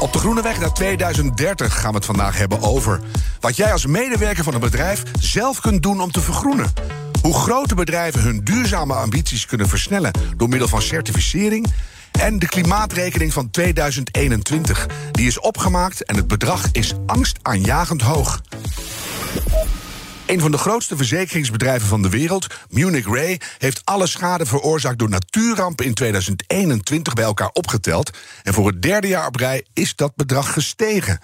Op de Groene Weg naar 2030 gaan we het vandaag hebben over wat jij als medewerker van een bedrijf zelf kunt doen om te vergroenen. Hoe grote bedrijven hun duurzame ambities kunnen versnellen door middel van certificering. En de klimaatrekening van 2021. Die is opgemaakt en het bedrag is angstaanjagend hoog. Een van de grootste verzekeringsbedrijven van de wereld, Munich Re, heeft alle schade veroorzaakt door natuurrampen in 2021 bij elkaar opgeteld. En voor het derde jaar op rij is dat bedrag gestegen.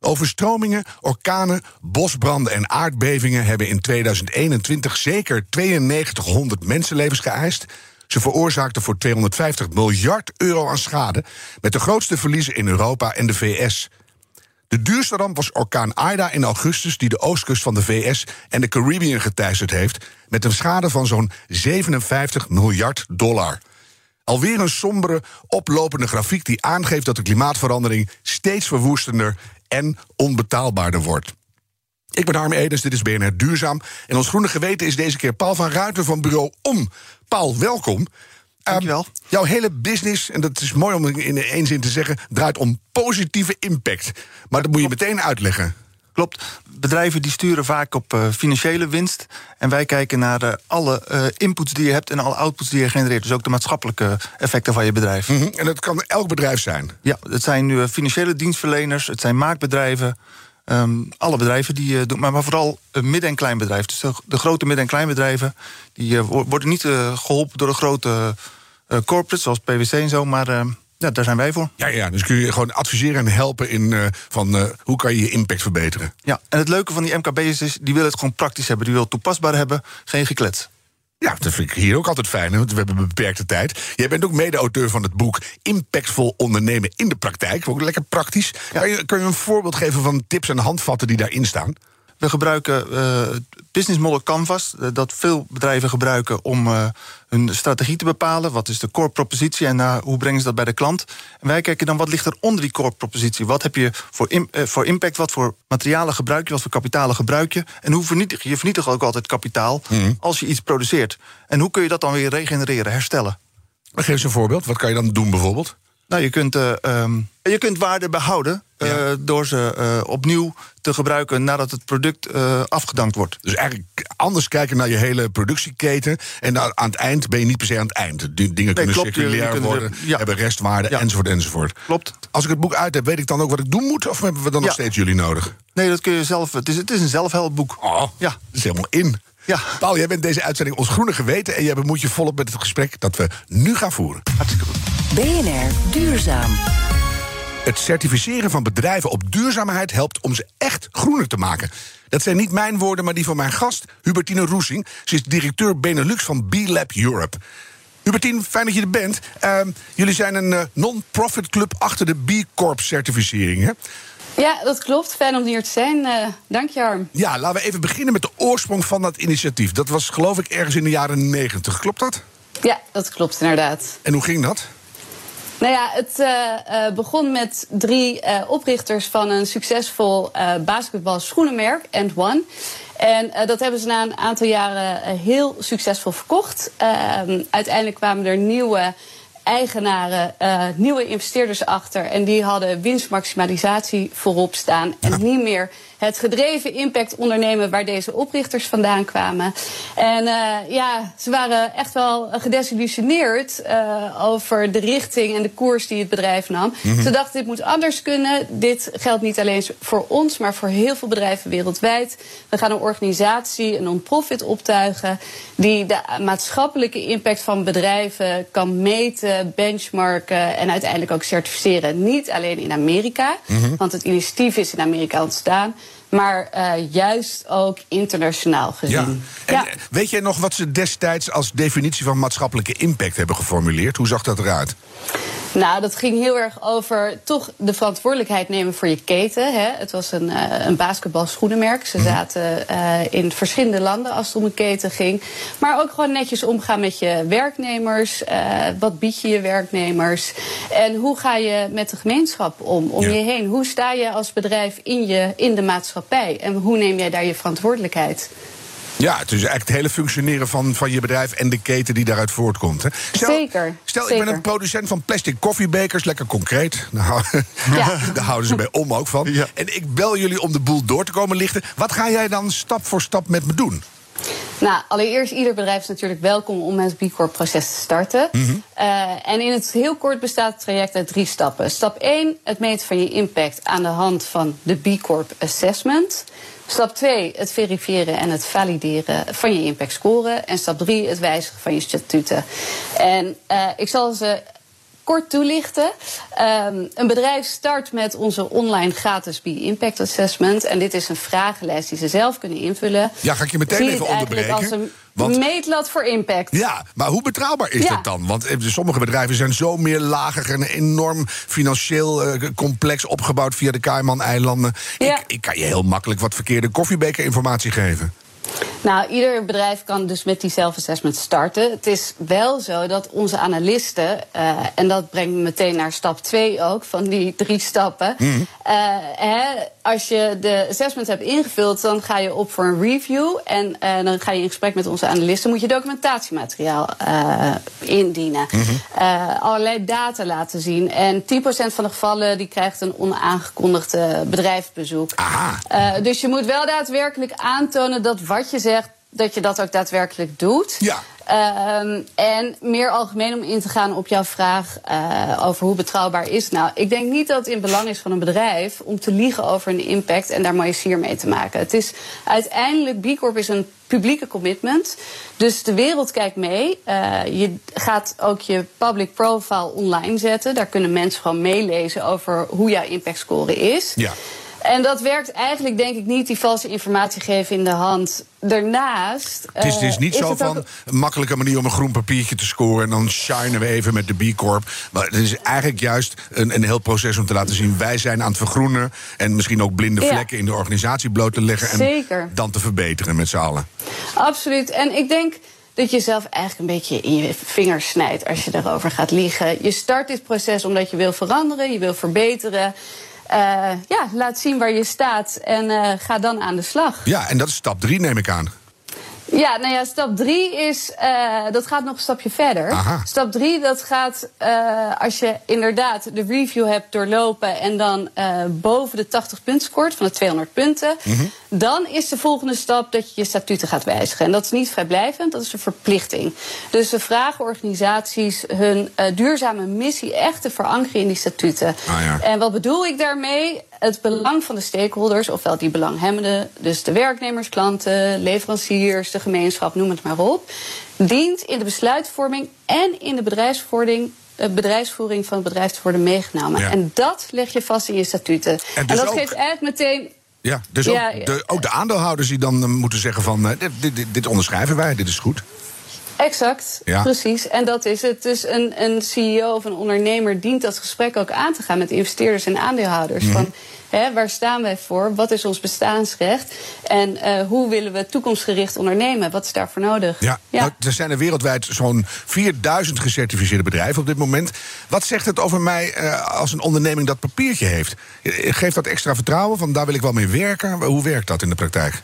Overstromingen, orkanen, bosbranden en aardbevingen hebben in 2021 zeker 9200 mensenlevens geëist. Ze veroorzaakten voor 250 miljard euro aan schade, met de grootste verliezen in Europa en de VS. De duurste ramp was orkaan Ida in augustus, die de oostkust van de VS en de Caribbean geteisterd heeft, met een schade van zo'n 57 miljard dollar. Alweer een sombere, oplopende grafiek die aangeeft dat de klimaatverandering steeds verwoestender en onbetaalbaarder wordt. Ik ben Harm Edens, dit is BNR Duurzaam. En ons groene geweten is deze keer Paul van Ruiter van bureau Om. Paul, welkom. Dankjewel. Um, jouw hele business, en dat is mooi om in één zin te zeggen, draait om positieve impact. Maar dat moet je meteen uitleggen. Klopt. Bedrijven die sturen vaak op uh, financiële winst. En wij kijken naar uh, alle uh, inputs die je hebt en alle outputs die je genereert. Dus ook de maatschappelijke effecten van je bedrijf. Mm -hmm. En dat kan elk bedrijf zijn? Ja, het zijn nu financiële dienstverleners, het zijn maakbedrijven. Um, alle bedrijven die doen, maar, maar vooral midden- en kleinbedrijven. Dus de, de, grote midden- en kleinbedrijven die worden niet geholpen door de grote corporates zoals PwC en zo, maar uh, ja, daar zijn wij voor. Ja, ja, dus kun je gewoon adviseren en helpen in uh, van hoe kan je je impact verbeteren. Ja, en het leuke van die MKB'ers is, die willen het gewoon praktisch hebben. Die willen het toepasbaar hebben, geen geklets. Ja, dat vind ik hier ook altijd fijn, want we hebben een beperkte tijd. Jij bent ook mede-auteur van het boek Impactvol ondernemen in de praktijk. Ook lekker praktisch. Ja. Kan, je, kan je een voorbeeld geven van tips en handvatten die daarin staan? We gebruiken uh, business model canvas, uh, dat veel bedrijven gebruiken om uh, hun strategie te bepalen. Wat is de core propositie en hoe brengen ze dat bij de klant? En wij kijken dan wat ligt er onder die core propositie. Wat heb je voor, voor impact, wat voor materialen gebruik je, wat voor kapitalen gebruik je? En hoe vernietig je? Je vernietigt ook altijd kapitaal mm. als je iets produceert. En hoe kun je dat dan weer regenereren, herstellen? Geef eens een voorbeeld. Wat kan je dan doen bijvoorbeeld? Nou, je kunt, uh, um, je kunt waarde behouden uh, ja. door ze uh, opnieuw te gebruiken nadat het product afgedankt wordt. Dus eigenlijk anders kijken naar je hele productieketen. En aan het eind ben je niet per se aan het eind. Dingen nee, kunnen klopt, circulair worden, ja. hebben restwaarde, ja. enzovoort, enzovoort. Klopt. Als ik het boek uit heb, weet ik dan ook wat ik doen moet? Of hebben we dan nog steeds jullie nodig? Nee, dat kun je zelf. Het is, het is een zelfhelpboek. Oh, ja. dat is helemaal in. Ja. Paul, jij bent deze uitzending ons groene geweten... en jij bemoeit je volop met het gesprek dat we nu gaan voeren. Hartstikke goed. BNR Duurzaam. Het certificeren van bedrijven op duurzaamheid helpt om ze echt groener te maken. Dat zijn niet mijn woorden, maar die van mijn gast, Hubertine Roesing. Ze is directeur Benelux van B-Lab Europe. Hubertine, fijn dat je er bent. Uh, jullie zijn een uh, non-profit club achter de B Corp certificering. Hè? Ja, dat klopt. Fijn om hier te zijn. Uh, dank je, Harm. Ja, laten we even beginnen met de oorsprong van dat initiatief. Dat was geloof ik ergens in de jaren negentig. Klopt dat? Ja, dat klopt inderdaad. En hoe ging dat? Nou ja, het uh, uh, begon met drie uh, oprichters van een succesvol basketbal schoenenmerk, And One. En dat hebben ze na een aantal jaren heel succesvol verkocht. Ehm, uiteindelijk kwamen er nieuwe eigenaren, uh, nieuwe investeerders achter. En die hadden winstmaximalisatie voorop staan. En niet meer het gedreven impact ondernemen waar deze oprichters vandaan kwamen. En uh, ja, ze waren echt wel gedesillusioneerd uh, over de richting en de koers die het bedrijf nam. Mm -hmm. Ze dachten, dit moet anders kunnen. Dit geldt niet alleen voor ons, maar voor heel veel bedrijven wereldwijd. We gaan een organisatie, een non-profit optuigen... die de maatschappelijke impact van bedrijven kan meten, benchmarken... en uiteindelijk ook certificeren. Niet alleen in Amerika, mm -hmm. want het initiatief is in Amerika ontstaan maar eh, juist ook internationaal gezien. En Ja. eh, weet jij nog wat ze destijds als definitie van maatschappelijke impact hebben geformuleerd? Hoe zag dat eruit? Nou, dat ging heel erg over toch de verantwoordelijkheid nemen voor je keten. Hè. Het was een, eh een basketbalschoenenmerk. Ze zaten eh, in verschillende landen als het om een keten ging. Maar ook gewoon netjes omgaan met je werknemers. Wat bied je je werknemers? En hoe ga je met de gemeenschap om, om Ja. je heen? Hoe sta je als bedrijf in, je, in de maatschappij? En hoe neem jij daar je verantwoordelijkheid? Ja, het is eigenlijk het hele functioneren van, van je bedrijf en de keten die daaruit voortkomt. Hè. Stel, Zeker, Stel, ik ben een producent van plastic koffiebekers, lekker concreet. Daar, hou- Ja. daar houden ze bij om ook van. Ja. En ik bel jullie om de boel door te komen lichten. Wat ga jij dan stap voor stap met me doen? Nou, allereerst, ieder bedrijf is natuurlijk welkom om het B Corp-proces te starten. Eh, en in het heel kort bestaat het traject uit drie stappen. Stap 1, het meten van je impact aan de hand van de B Corp Assessment. Stap 2, het verifiëren en het valideren van je impact score. En stap 3, het wijzigen van je statuten. En eh, ik zal ze kort toelichten. Ehm, een bedrijf start met onze online gratis B-Impact Assessment. En dit is een vragenlijst die ze zelf kunnen invullen. Ja, ga ik je meteen Zie even onderbreken, als een want- meetlat voor impact. Ja, maar hoe betrouwbaar is Ja. dat dan? Want eh, sommige bedrijven zijn zo meerlagig en enorm financieel eh, complex opgebouwd via de Cayman-eilanden. Ja. Ik, ik kan je heel makkelijk wat verkeerde koffiebekerinformatie geven. Nou, ieder bedrijf kan dus met die self-assessment starten. Het is wel zo dat onze analisten, eh, en dat brengt me meteen naar stap 2 ook, van die drie stappen. Mhm. Eh, hè, als je de assessment hebt ingevuld, dan ga je op voor een review. En eh, dan ga je in gesprek met onze analisten. Moet je documentatiemateriaal indienen. Mhm. Allerlei data laten zien. En 10% van de gevallen die krijgt een onaangekondigde bedrijfsbezoek. Dus je moet wel daadwerkelijk aantonen dat wat je zegt, dat je dat ook daadwerkelijk doet. Ja. Ehm, en meer algemeen om in te gaan op jouw vraag eh, over hoe betrouwbaar is. Nou, ik denk niet dat het in belang is van een bedrijf om te liegen over een impact en daar mooie sier mee te maken. Het is uiteindelijk, B Corp is een publieke commitment. Dus de wereld kijkt mee. Eh, je gaat ook je public profile online zetten. Daar kunnen mensen gewoon meelezen over hoe jouw impact score is. Ja. En dat werkt eigenlijk, denk ik, niet die valse informatie geven in de hand. Daarnaast. Het is, het is eh, niet zo ook- van een makkelijke manier om een groen papiertje te scoren. En dan shinen we even met de B Corp. Maar het is eigenlijk juist een, een heel proces om te laten zien. Wij zijn aan het vergroenen. En misschien ook blinde Ja. vlekken in de organisatie bloot te leggen. En Zeker. dan te verbeteren met z'n allen. Absoluut. En ik denk dat je zelf eigenlijk een beetje in je vingers snijdt als je daarover gaat liegen. Je start dit proces omdat je wil veranderen, je wil verbeteren. Eh, ja, laat zien waar je staat en eh, ga dan aan de slag. Ja, en dat is stap drie, neem ik aan. Ja, nou ja, stap drie is, eh, dat gaat nog een stapje verder. Aha. Stap drie, dat gaat als je inderdaad de review hebt doorlopen en dan boven de 80 punten scoort van de 200 punten. Mhm. Dan is de volgende stap dat je je statuten gaat wijzigen. En dat is niet vrijblijvend, dat is een verplichting. Dus we vragen organisaties hun eh, duurzame missie echt te verankeren in die statuten. Ah, ja. En wat bedoel ik daarmee? Het belang van de stakeholders, ofwel die belanghebbenden, dus de werknemers, klanten, leveranciers, de gemeenschap, noem het maar op, dient in de besluitvorming en in de bedrijfsvoering. eh, bedrijfsvoering van het bedrijf te worden meegenomen. Ja. En dat leg je vast in je statuten. En En, dus dat ook- geeft eigenlijk meteen. Ja, dus ook, de, ook de aandeelhouders die dan eh, moeten zeggen van... eh, dit, dit, dit, dit onderschrijven wij, dit is goed. Exact, Ja. precies. En dat is het. Dus een, een CEO of een ondernemer dient dat gesprek ook aan te gaan met investeerders en aandeelhouders. Mhm. Van waar staan wij voor? Wat is ons bestaansrecht? En eh, hoe willen we toekomstgericht ondernemen? Wat is daarvoor nodig? Ja, Nou, er zijn er wereldwijd zo'n 4000 gecertificeerde bedrijven op dit moment. Wat zegt het over mij eh, als een onderneming dat papiertje heeft? Eh, Geeft dat extra vertrouwen? Van daar wil ik wel mee werken. Hoe werkt dat in de praktijk?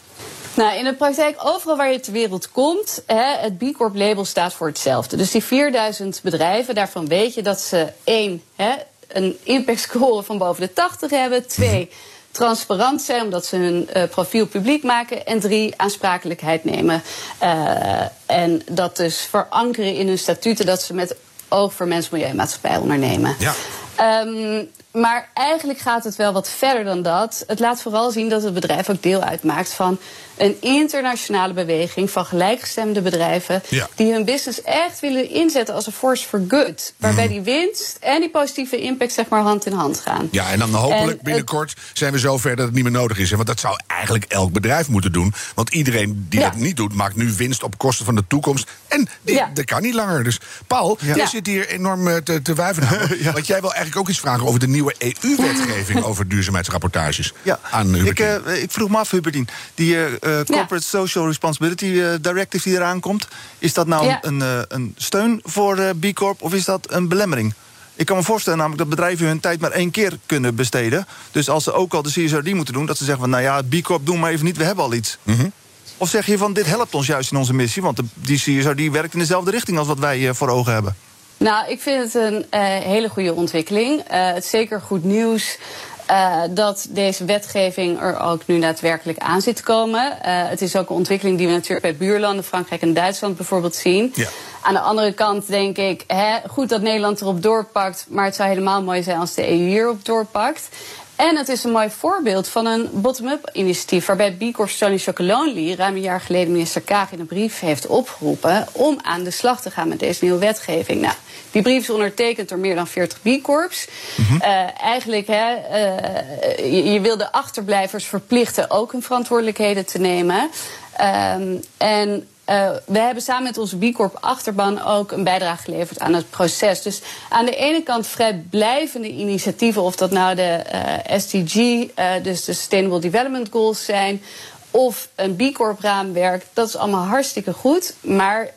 Nou, in de praktijk, overal waar je ter wereld komt, hè, het B Corp label staat voor hetzelfde. Dus die 4000 bedrijven, daarvan weet je dat ze één, hè, een impact score van boven de 80 hebben. Twee, transparant zijn omdat ze hun eh, profiel publiek maken. En drie, aansprakelijkheid nemen. Eh, en dat dus verankeren in hun statuten dat ze met oog voor mens, milieu en maatschappij ondernemen. Ja. Ehm, maar eigenlijk gaat het wel wat verder dan dat. Het laat vooral zien dat het bedrijf ook deel uitmaakt van een internationale beweging van gelijkgestemde bedrijven. Ja. die hun business echt willen inzetten als een force for good. Waarbij die winst en die positieve impact zeg maar hand in hand gaan. Ja, en dan hopelijk En het- binnenkort zijn we zover dat het niet meer nodig is. Want dat zou eigenlijk elk bedrijf moeten doen. Want iedereen die Ja. dat niet doet, maakt nu winst op kosten van de toekomst. En die, Ja. dat kan niet langer. Dus Paul, jij Ja. zit hier enorm eh, te, te wuiven. me. Want jij wil eigenlijk ook iets vragen over de nieuwe EU-wetgeving over duurzaamheidsrapportages. Ja, Aan ik, Hubertine. eh, ik vroeg me af, Huberdien. Die eh, eh, Corporate Social Responsibility eh, Directive die eraan komt... is dat nou Ja. een, eh, een steun voor eh, B Corp of is dat een belemmering? Ik kan me voorstellen namelijk dat bedrijven hun tijd maar één keer kunnen besteden. Dus als ze ook al de CSRD moeten doen... dat ze zeggen van, nou ja, B Corp doen maar even niet, we hebben al iets. Mhm. Of zeg je van, dit helpt ons juist in onze missie... want de, die CSRD werkt in dezelfde richting als wat wij voor ogen hebben. Nou, ik vind het een eh, hele goede ontwikkeling. Eh, het is zeker goed nieuws. Eh, dat deze wetgeving er ook nu daadwerkelijk aan zit te komen. Eh, het is ook een ontwikkeling die we natuurlijk bij buurlanden, Frankrijk en Duitsland bijvoorbeeld zien. Ja. Aan de andere kant denk ik, hè, goed dat Nederland erop doorpakt, maar het zou helemaal mooi zijn als de EU hierop doorpakt. En het is een mooi voorbeeld van een bottom-up initiatief. Waarbij B Corp Tony Chocolonely ruim een jaar geleden minister Kaag in een brief heeft opgeroepen. om aan de slag te gaan met deze nieuwe wetgeving. Nou, die brief is ondertekend door meer dan 40 B Corps. Eigenlijk, hè, eh, je, je wil de achterblijvers verplichten ook hun verantwoordelijkheden te nemen. Ehm, en eh, we hebben samen met onze B Corp achterban ook een bijdrage geleverd aan het proces. Dus aan de ene kant vrijblijvende initiatieven, of dat nou de eh, SDG, eh, dus de Sustainable Development Goals zijn, of een B Corp raamwerk, dat is allemaal hartstikke goed. Maar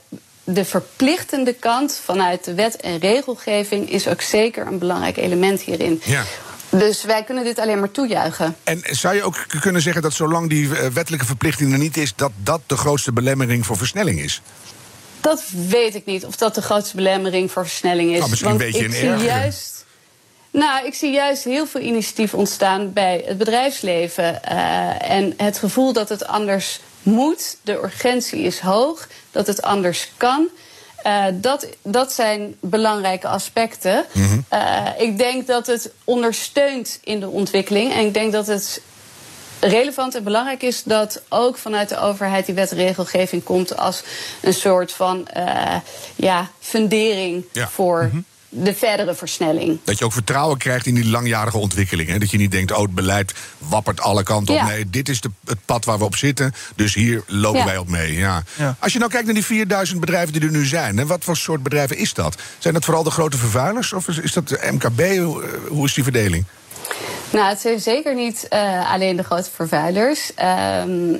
de verplichtende kant vanuit de wet en regelgeving is ook zeker een belangrijk element hierin. Ja. Dus wij kunnen dit alleen maar toejuichen. En zou je ook kunnen zeggen dat zolang die eh, wettelijke verplichting er niet is... dat dat de grootste belemmering voor versnelling is? Dat weet ik niet of dat de grootste belemmering voor versnelling is. Nou, misschien Want een beetje ik een zie juist. Nou, ik zie juist heel veel initiatief ontstaan bij het bedrijfsleven. eh, en het gevoel dat het anders moet. De urgentie is hoog. Dat het anders kan. Eh, dat, dat zijn belangrijke aspecten. Mhm. Eh, ik denk dat het ondersteunt in de ontwikkeling. En ik denk dat het relevant en belangrijk is dat ook vanuit de overheid die wet en regelgeving komt als een soort van eh, ja, fundering Ja. voor de verdere versnelling. Dat je ook vertrouwen krijgt in die langjarige ontwikkeling. Hè? Dat je niet denkt, oh, het beleid wappert alle kanten op. Nee, dit is de, het pad waar we op zitten. Dus hier lopen Ja. wij op mee. Ja. Ja. Als je nou kijkt naar die 4000 bedrijven die er nu zijn. Hè, wat voor soort bedrijven is dat? Zijn dat vooral de grote vervuilers? Of is, is dat de MKB? Hoe, eh, hoe is die verdeling? Nou, het zijn zeker niet eh, alleen de grote vervuilers. Ehm,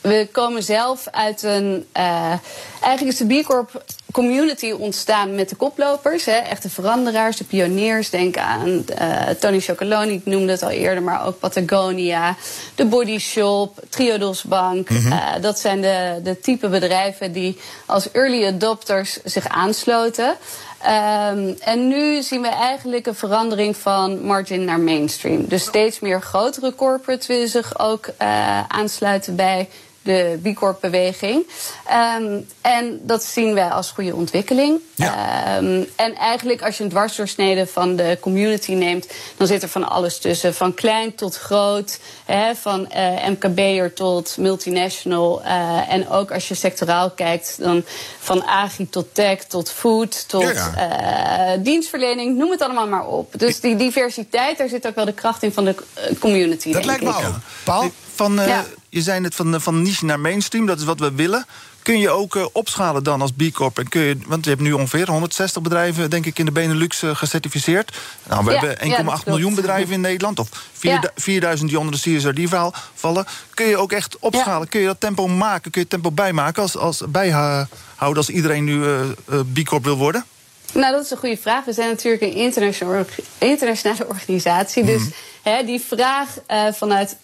we komen zelf uit een. eh, eigenlijk is de B Corp community ontstaan met de koplopers. Hè, echte veranderaars, de pioniers. Denk aan eh, Tony Chocoloni, ik noemde het al eerder, maar ook Patagonia, de Body Shop, Triodos Bank. Eh, dat zijn de, de type bedrijven die als early adopters zich aansloten. Ehm, en nu zien we eigenlijk een verandering van margin naar mainstream. Dus steeds meer grotere corporates willen zich ook aansluiten bij de B Corp-beweging. Ehm, en dat zien wij als goede ontwikkeling. Ja. Ehm, en eigenlijk als je een dwarsdoorsnede van de community neemt... dan zit er van alles tussen. Van klein tot groot. Hè, van eh, MKB'er tot multinational. eh, en ook als je sectoraal kijkt... dan van agri tot tech tot food tot Ja, eh, dienstverlening. Noem het allemaal maar op. Dus die diversiteit, daar zit ook wel de kracht in van de community, Dat denk lijkt me ook. Paul? Van, eh, Ja. Je zei het van, van niche naar mainstream, dat is wat we willen. Kun je ook eh, opschalen dan als B Corp? En kun je, want je hebt nu ongeveer 160 bedrijven, denk ik, in de Benelux eh, gecertificeerd. Nou, we Ja, hebben 1,8 ja, dat klopt. miljoen bedrijven in Nederland. Of 4, Ja. 4000 die onder de CSRD-verhaal vallen. Kun je ook echt opschalen? Kun je dat tempo maken? Kun je het tempo bijmaken als, als bijhouden als iedereen nu eh, B Corp wil worden? Nou, dat is een goede vraag. We zijn natuurlijk een internationale, internationale organisatie. Dus hè, die vraag vanuit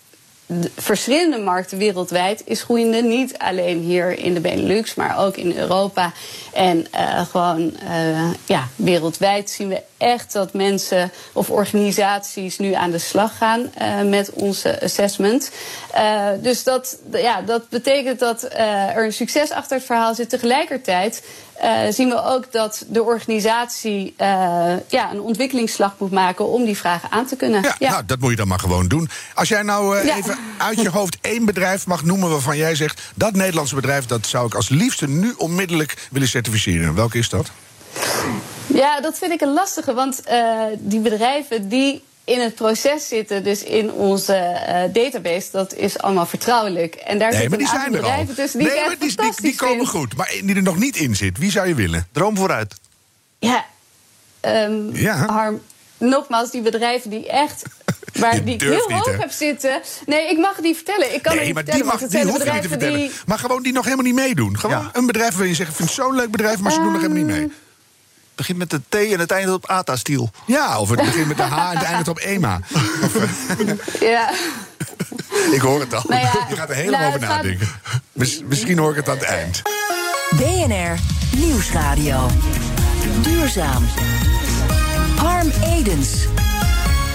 de verschillende markten wereldwijd is groeiende. Niet alleen hier in de Benelux, maar ook in Europa. En eh, gewoon eh, ja, wereldwijd zien we echt dat mensen of organisaties nu aan de slag gaan uh, met onze assessment. Uh, dus dat, ja, dat betekent dat uh, er een succes achter het verhaal zit. Tegelijkertijd uh, zien we ook dat de organisatie uh, ja, een ontwikkelingsslag moet maken om die vragen aan te kunnen. Ja, ja. Nou, dat moet je dan maar gewoon doen. Als jij nou uh, ja. even uit je hoofd één bedrijf mag noemen waarvan jij zegt dat Nederlandse bedrijf dat zou ik als liefste nu onmiddellijk willen certificeren. Welke is dat? Ja, dat vind ik een lastige, want die bedrijven die in het proces zitten, dus in onze uh, database, dat is allemaal vertrouwelijk. En daar nee, zitten maar die zijn er bedrijven al. tussen die nee, maar echt die, die, die komen vind. goed. Maar die er nog niet in zit, wie zou je willen? Droom vooruit. Ja, um, ja. Harm, nogmaals, die bedrijven die echt. Waar die ik heel niet, hoog hè? heb zitten. Nee, ik mag het niet vertellen. Ik kan nee, het maar niet die, vertellen. mag, die zijn de hoef je niet te vertellen. die. Maar gewoon die nog helemaal niet meedoen. Gewoon Ja. een bedrijf waar je zegt, ik vind het zo'n leuk bedrijf, maar ze doen nog helemaal niet mee. Begint met de T en het eindigt op ATA-stiel. Ja, of het begint met de H en het eindigt op EMA. Of, Ja. ik hoor het al. Nou ja, je gaat er helemaal nou, over gaat- nadenken. Mis- misschien hoor ik het aan het eind. BNR Nieuwsradio. Duurzaam. Harm Edens.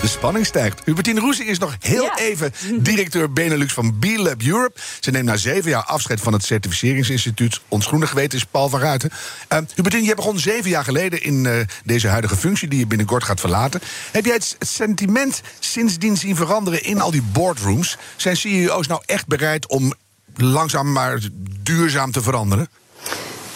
De spanning stijgt. Hubertine Roesing is nog heel Ja. even directeur Benelux van B-Lab Europe. Ze neemt na zeven jaar afscheid van het certificeringsinstituut. Ons groene geweten is Paul van Ruiten. Uh, Hubertine, je begon zeven jaar geleden in eh, deze huidige functie... die je binnenkort gaat verlaten. Heb jij het sentiment sindsdien zien veranderen in al die boardrooms? Zijn CEO's nou echt bereid om langzaam maar duurzaam te veranderen?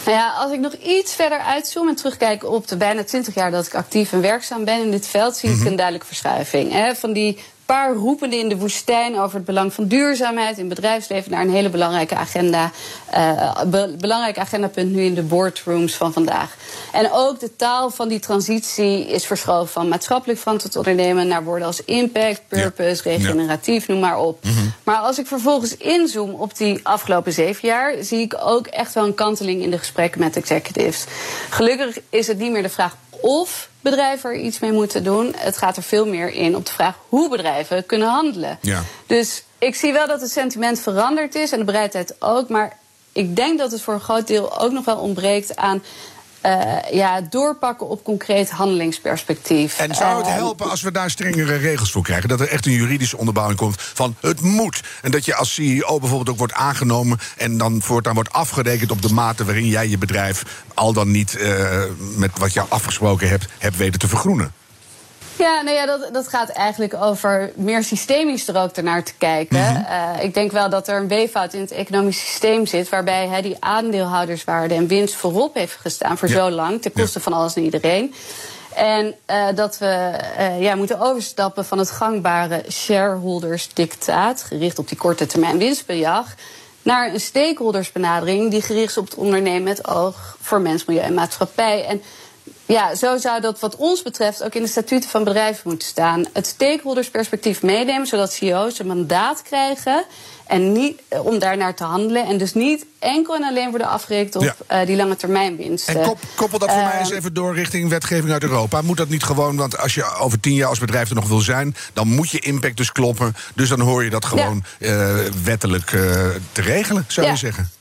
Nou ja, als ik nog iets verder uitzoom en terugkijk op de bijna 20 jaar dat ik actief en werkzaam ben in dit veld, zie ik een duidelijke verschuiving. Hè, van die paar roependen in de woestijn over het belang van duurzaamheid in bedrijfsleven naar een hele belangrijke agenda, eh, be- belangrijk agendapunt nu in de boardrooms van vandaag. En ook de taal van die transitie is verschoven van maatschappelijk verantwoord ondernemen naar woorden als impact, purpose, Ja. regeneratief, noem maar op. Maar als ik vervolgens inzoom op die afgelopen zeven jaar, zie ik ook echt wel een kanteling in de gesprekken met executives. Gelukkig is het niet meer de vraag of bedrijven er iets mee moeten doen. Het gaat er veel meer in op de vraag hoe bedrijven kunnen handelen. Ja. Dus ik zie wel dat het sentiment veranderd is en de bereidheid ook. Maar ik denk dat het voor een groot deel ook nog wel ontbreekt aan. Eh, ja, doorpakken op concreet handelingsperspectief. En zou het Eh, helpen als we daar strengere regels voor krijgen? Dat er echt een juridische onderbouwing komt van het moet. En dat je als CEO bijvoorbeeld ook wordt aangenomen... en dan voortaan wordt afgerekend op de mate waarin jij je bedrijf... al dan niet eh, met wat je afgesproken hebt, hebt weten te vergroenen. Ja, nou ja, dat, dat gaat eigenlijk over meer systemisch er ook ernaar te kijken. Eh, ik denk wel dat er een weeffout in het economisch systeem zit... waarbij hè, die aandeelhouderswaarde en winst voorop heeft gestaan voor Ja. zo lang... ten koste van alles en iedereen. En eh, dat we eh, ja, moeten overstappen van het gangbare shareholdersdictaat... gericht op die korte termijn winstbejag... naar een stakeholdersbenadering die gericht is op het ondernemen... met oog voor mens, milieu en maatschappij... En ja, zo zou dat wat ons betreft ook in de statuten van bedrijven moeten staan. Het stakeholdersperspectief meenemen, zodat CEO's een mandaat krijgen en niet, eh, om daarnaar te handelen. En dus niet enkel en alleen worden afgerekend op Ja. eh, die lange termijn winsten. En kop, koppel dat voor Eh, mij eens even door richting wetgeving uit Europa. Moet dat niet gewoon, want als je over tien jaar als bedrijf er nog wil zijn... dan moet je impact dus kloppen. Dus dan hoor je dat gewoon wettelijk te regelen, zou Ja. je zeggen.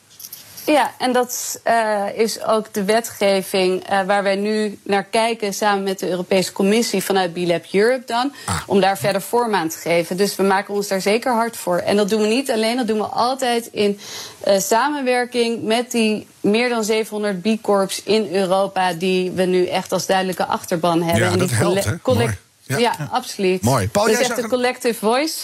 Ja, en dat eh, is ook de wetgeving eh, waar wij nu naar kijken samen met de Europese Commissie vanuit B-Lab Europe dan. Ah. Om daar verder vorm aan te geven. Dus we maken ons daar zeker hard voor. En dat doen we niet alleen, dat doen we altijd in eh, samenwerking met die meer dan 700 B-corps in Europa. Die we nu echt als duidelijke achterban hebben. Ja, En dat die helpt, hè? Ja. Ja, absoluut. Mooi. Paul, dus jij echt zag een collective voice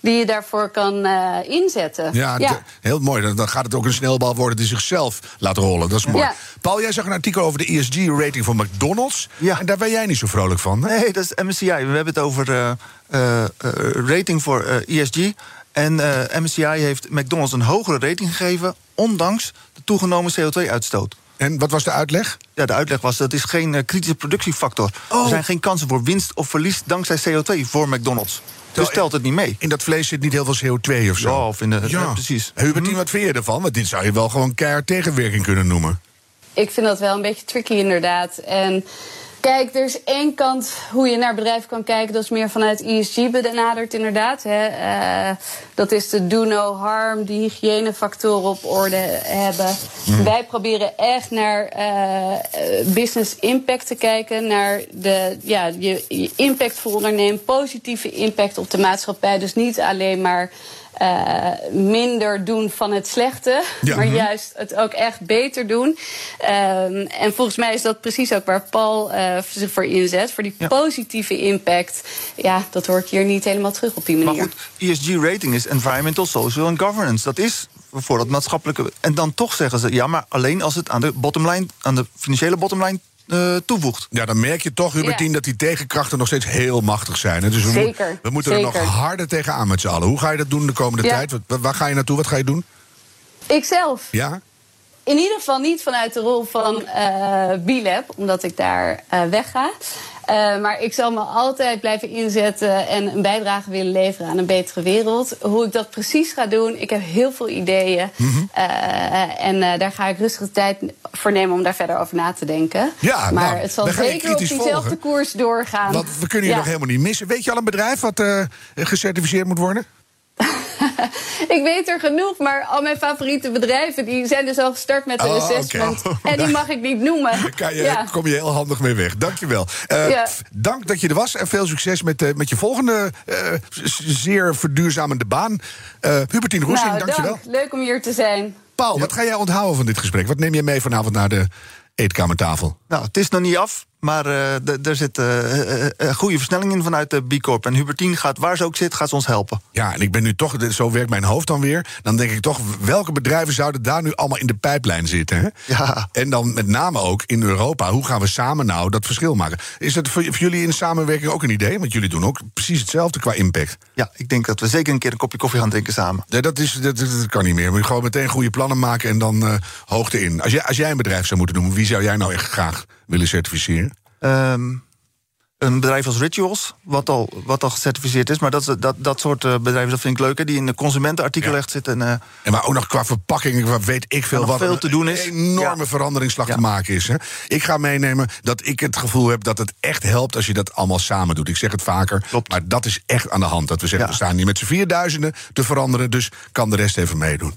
die je daarvoor kan eh, inzetten. Ja, de- heel mooi. Dan- Dan gaat het ook een snelbal worden die zichzelf laat rollen. Dat is mooi. Ja. Paul, jij zag een artikel over de ESG-rating van McDonald's. Ja. En daar ben jij niet zo vrolijk van. hè? Nee, dat is MSCI. We hebben het over eh, eh, rating voor eh, ESG. En eh, MSCI heeft McDonald's een hogere rating gegeven... ondanks de toegenomen CO2-uitstoot. En wat was de uitleg? Ja, de uitleg was dat is geen eh, kritische productiefactor. Oh. Er zijn geen kansen voor winst of verlies dankzij CO2 voor McDonald's. Dus Terwijl- stelt het niet mee. In dat vlees zit niet heel veel CO2 of zo. Ja, of in de- ja, precies. Hubertine, wat vind je ervan? Want dit zou je wel gewoon keihard tegenwerking kunnen noemen. Ik vind dat wel een beetje tricky inderdaad. En Kijk, er is één kant hoe je naar bedrijven kan kijken. Dat is meer vanuit ESG benaderd, inderdaad. Hè. Uh, dat is de do no harm, die hygiënefactoren op orde hebben. Mm. Wij proberen echt naar uh, business impact te kijken. Naar de, ja, je, je impact voor ondernemen, positieve impact op de maatschappij. Dus niet alleen maar uh, minder doen van het slechte, ja. maar juist het ook echt beter doen. Um, en volgens mij is dat precies ook waar Paul uh, zich voor inzet. Voor die ja. positieve impact. Ja, dat hoort hier niet helemaal terug op die manier. Maar goed, ESG-rating is Environmental, Social and Governance. Dat is voor dat maatschappelijke. En dan toch zeggen ze ja, maar alleen als het aan de bottomline, aan de financiële bottomline uh, toevoegt. Ja, dan merk je toch, Hubertien, ja. dat die tegenkrachten nog steeds heel machtig zijn. Dus we, Zeker. Mo we moeten Zeker. er nog harder tegenaan met z'n allen. Hoe ga je dat doen de komende ja. tijd? Waar, waar ga je naartoe? Wat ga je doen? Ikzelf. Ja? In ieder geval niet vanuit de rol van uh, B-Lab, omdat ik daar uh, wegga. Uh, maar ik zal me altijd blijven inzetten en een bijdrage willen leveren aan een betere wereld. Hoe ik dat precies ga doen, ik heb heel veel ideeën. Mm -hmm. uh, en uh, daar ga ik rustig de tijd voor nemen om daar verder over na te denken. Ja, maar nou, het zal zeker op diezelfde volgen. koers doorgaan. Want we kunnen je ja. nog helemaal niet missen. Weet je al een bedrijf wat gecertificeerd moet worden? ik weet er genoeg, maar al mijn favoriete bedrijven die zijn dus al gestart met een oh, assessment. Okay. En die mag ik niet noemen. Daar kan je, ja. kom je heel handig mee weg. Dankjewel. Uh, ja. Dank dat je er was en veel succes met, uh, met je volgende uh, zeer verduurzamende baan. Hubertine Roesing, nou, dankjewel. Dank. Leuk om hier te zijn. Paul, ja. wat ga jij onthouden van dit gesprek? Wat neem jij mee vanavond naar de eetkamertafel? Nou, het is nog niet af. Maar uh, er zit uh, uh, goede versnelling in vanuit de B Corp. En Hubertien gaat, waar ze ook zit, gaat ze ons helpen. Ja, en ik ben nu toch, zo werkt mijn hoofd dan weer. Dan denk ik toch, welke bedrijven zouden daar nu allemaal in de pijplijn zitten? Hè? Ja. En dan met name ook in Europa. Hoe gaan we samen nou dat verschil maken? Is dat voor, voor jullie in samenwerking ook een idee? Want jullie doen ook precies hetzelfde qua impact. Ja, ik denk dat we zeker een keer een kopje koffie gaan drinken samen. Dat, is, dat, dat kan niet meer. We gewoon meteen goede plannen maken en dan hoogte in. Als jij, als jij een bedrijf zou moeten doen, wie zou jij nou echt graag willen certificeren? Um, een bedrijf als Rituals, wat al, wat al gecertificeerd is. Maar dat, dat, dat soort uh, bedrijven dat vind ik leuk, hè, die in de consumentenartikel ja. echt zitten. En, uh, en maar ook nog qua verpakking, wat weet ik veel wat. veel te doen is. Een enorme ja. veranderingsslag ja. te maken is. Hè. Ik ga meenemen dat ik het gevoel heb dat het echt helpt als je dat allemaal samen doet. Ik zeg het vaker, Klopt. maar dat is echt aan de hand. Dat we zeggen, we staan hier met z'n vierduizenden te veranderen, dus kan de rest even meedoen.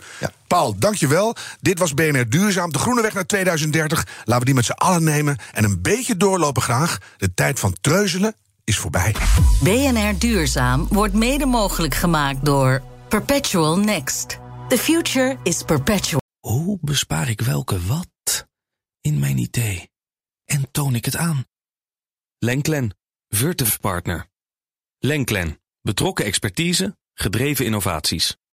Paul, dankjewel. Dit was BNR Duurzaam. De groene weg naar 2030. Laten we die met z'n allen nemen. En een beetje doorlopen graag. De tijd van treuzelen is voorbij. BNR Duurzaam wordt mede mogelijk gemaakt door Perpetual Next. The future is perpetual. Hoe bespaar ik welke wat in mijn idee? En toon ik het aan? Lenklen, Virtuf Partner. Lenklen, betrokken expertise, gedreven innovaties.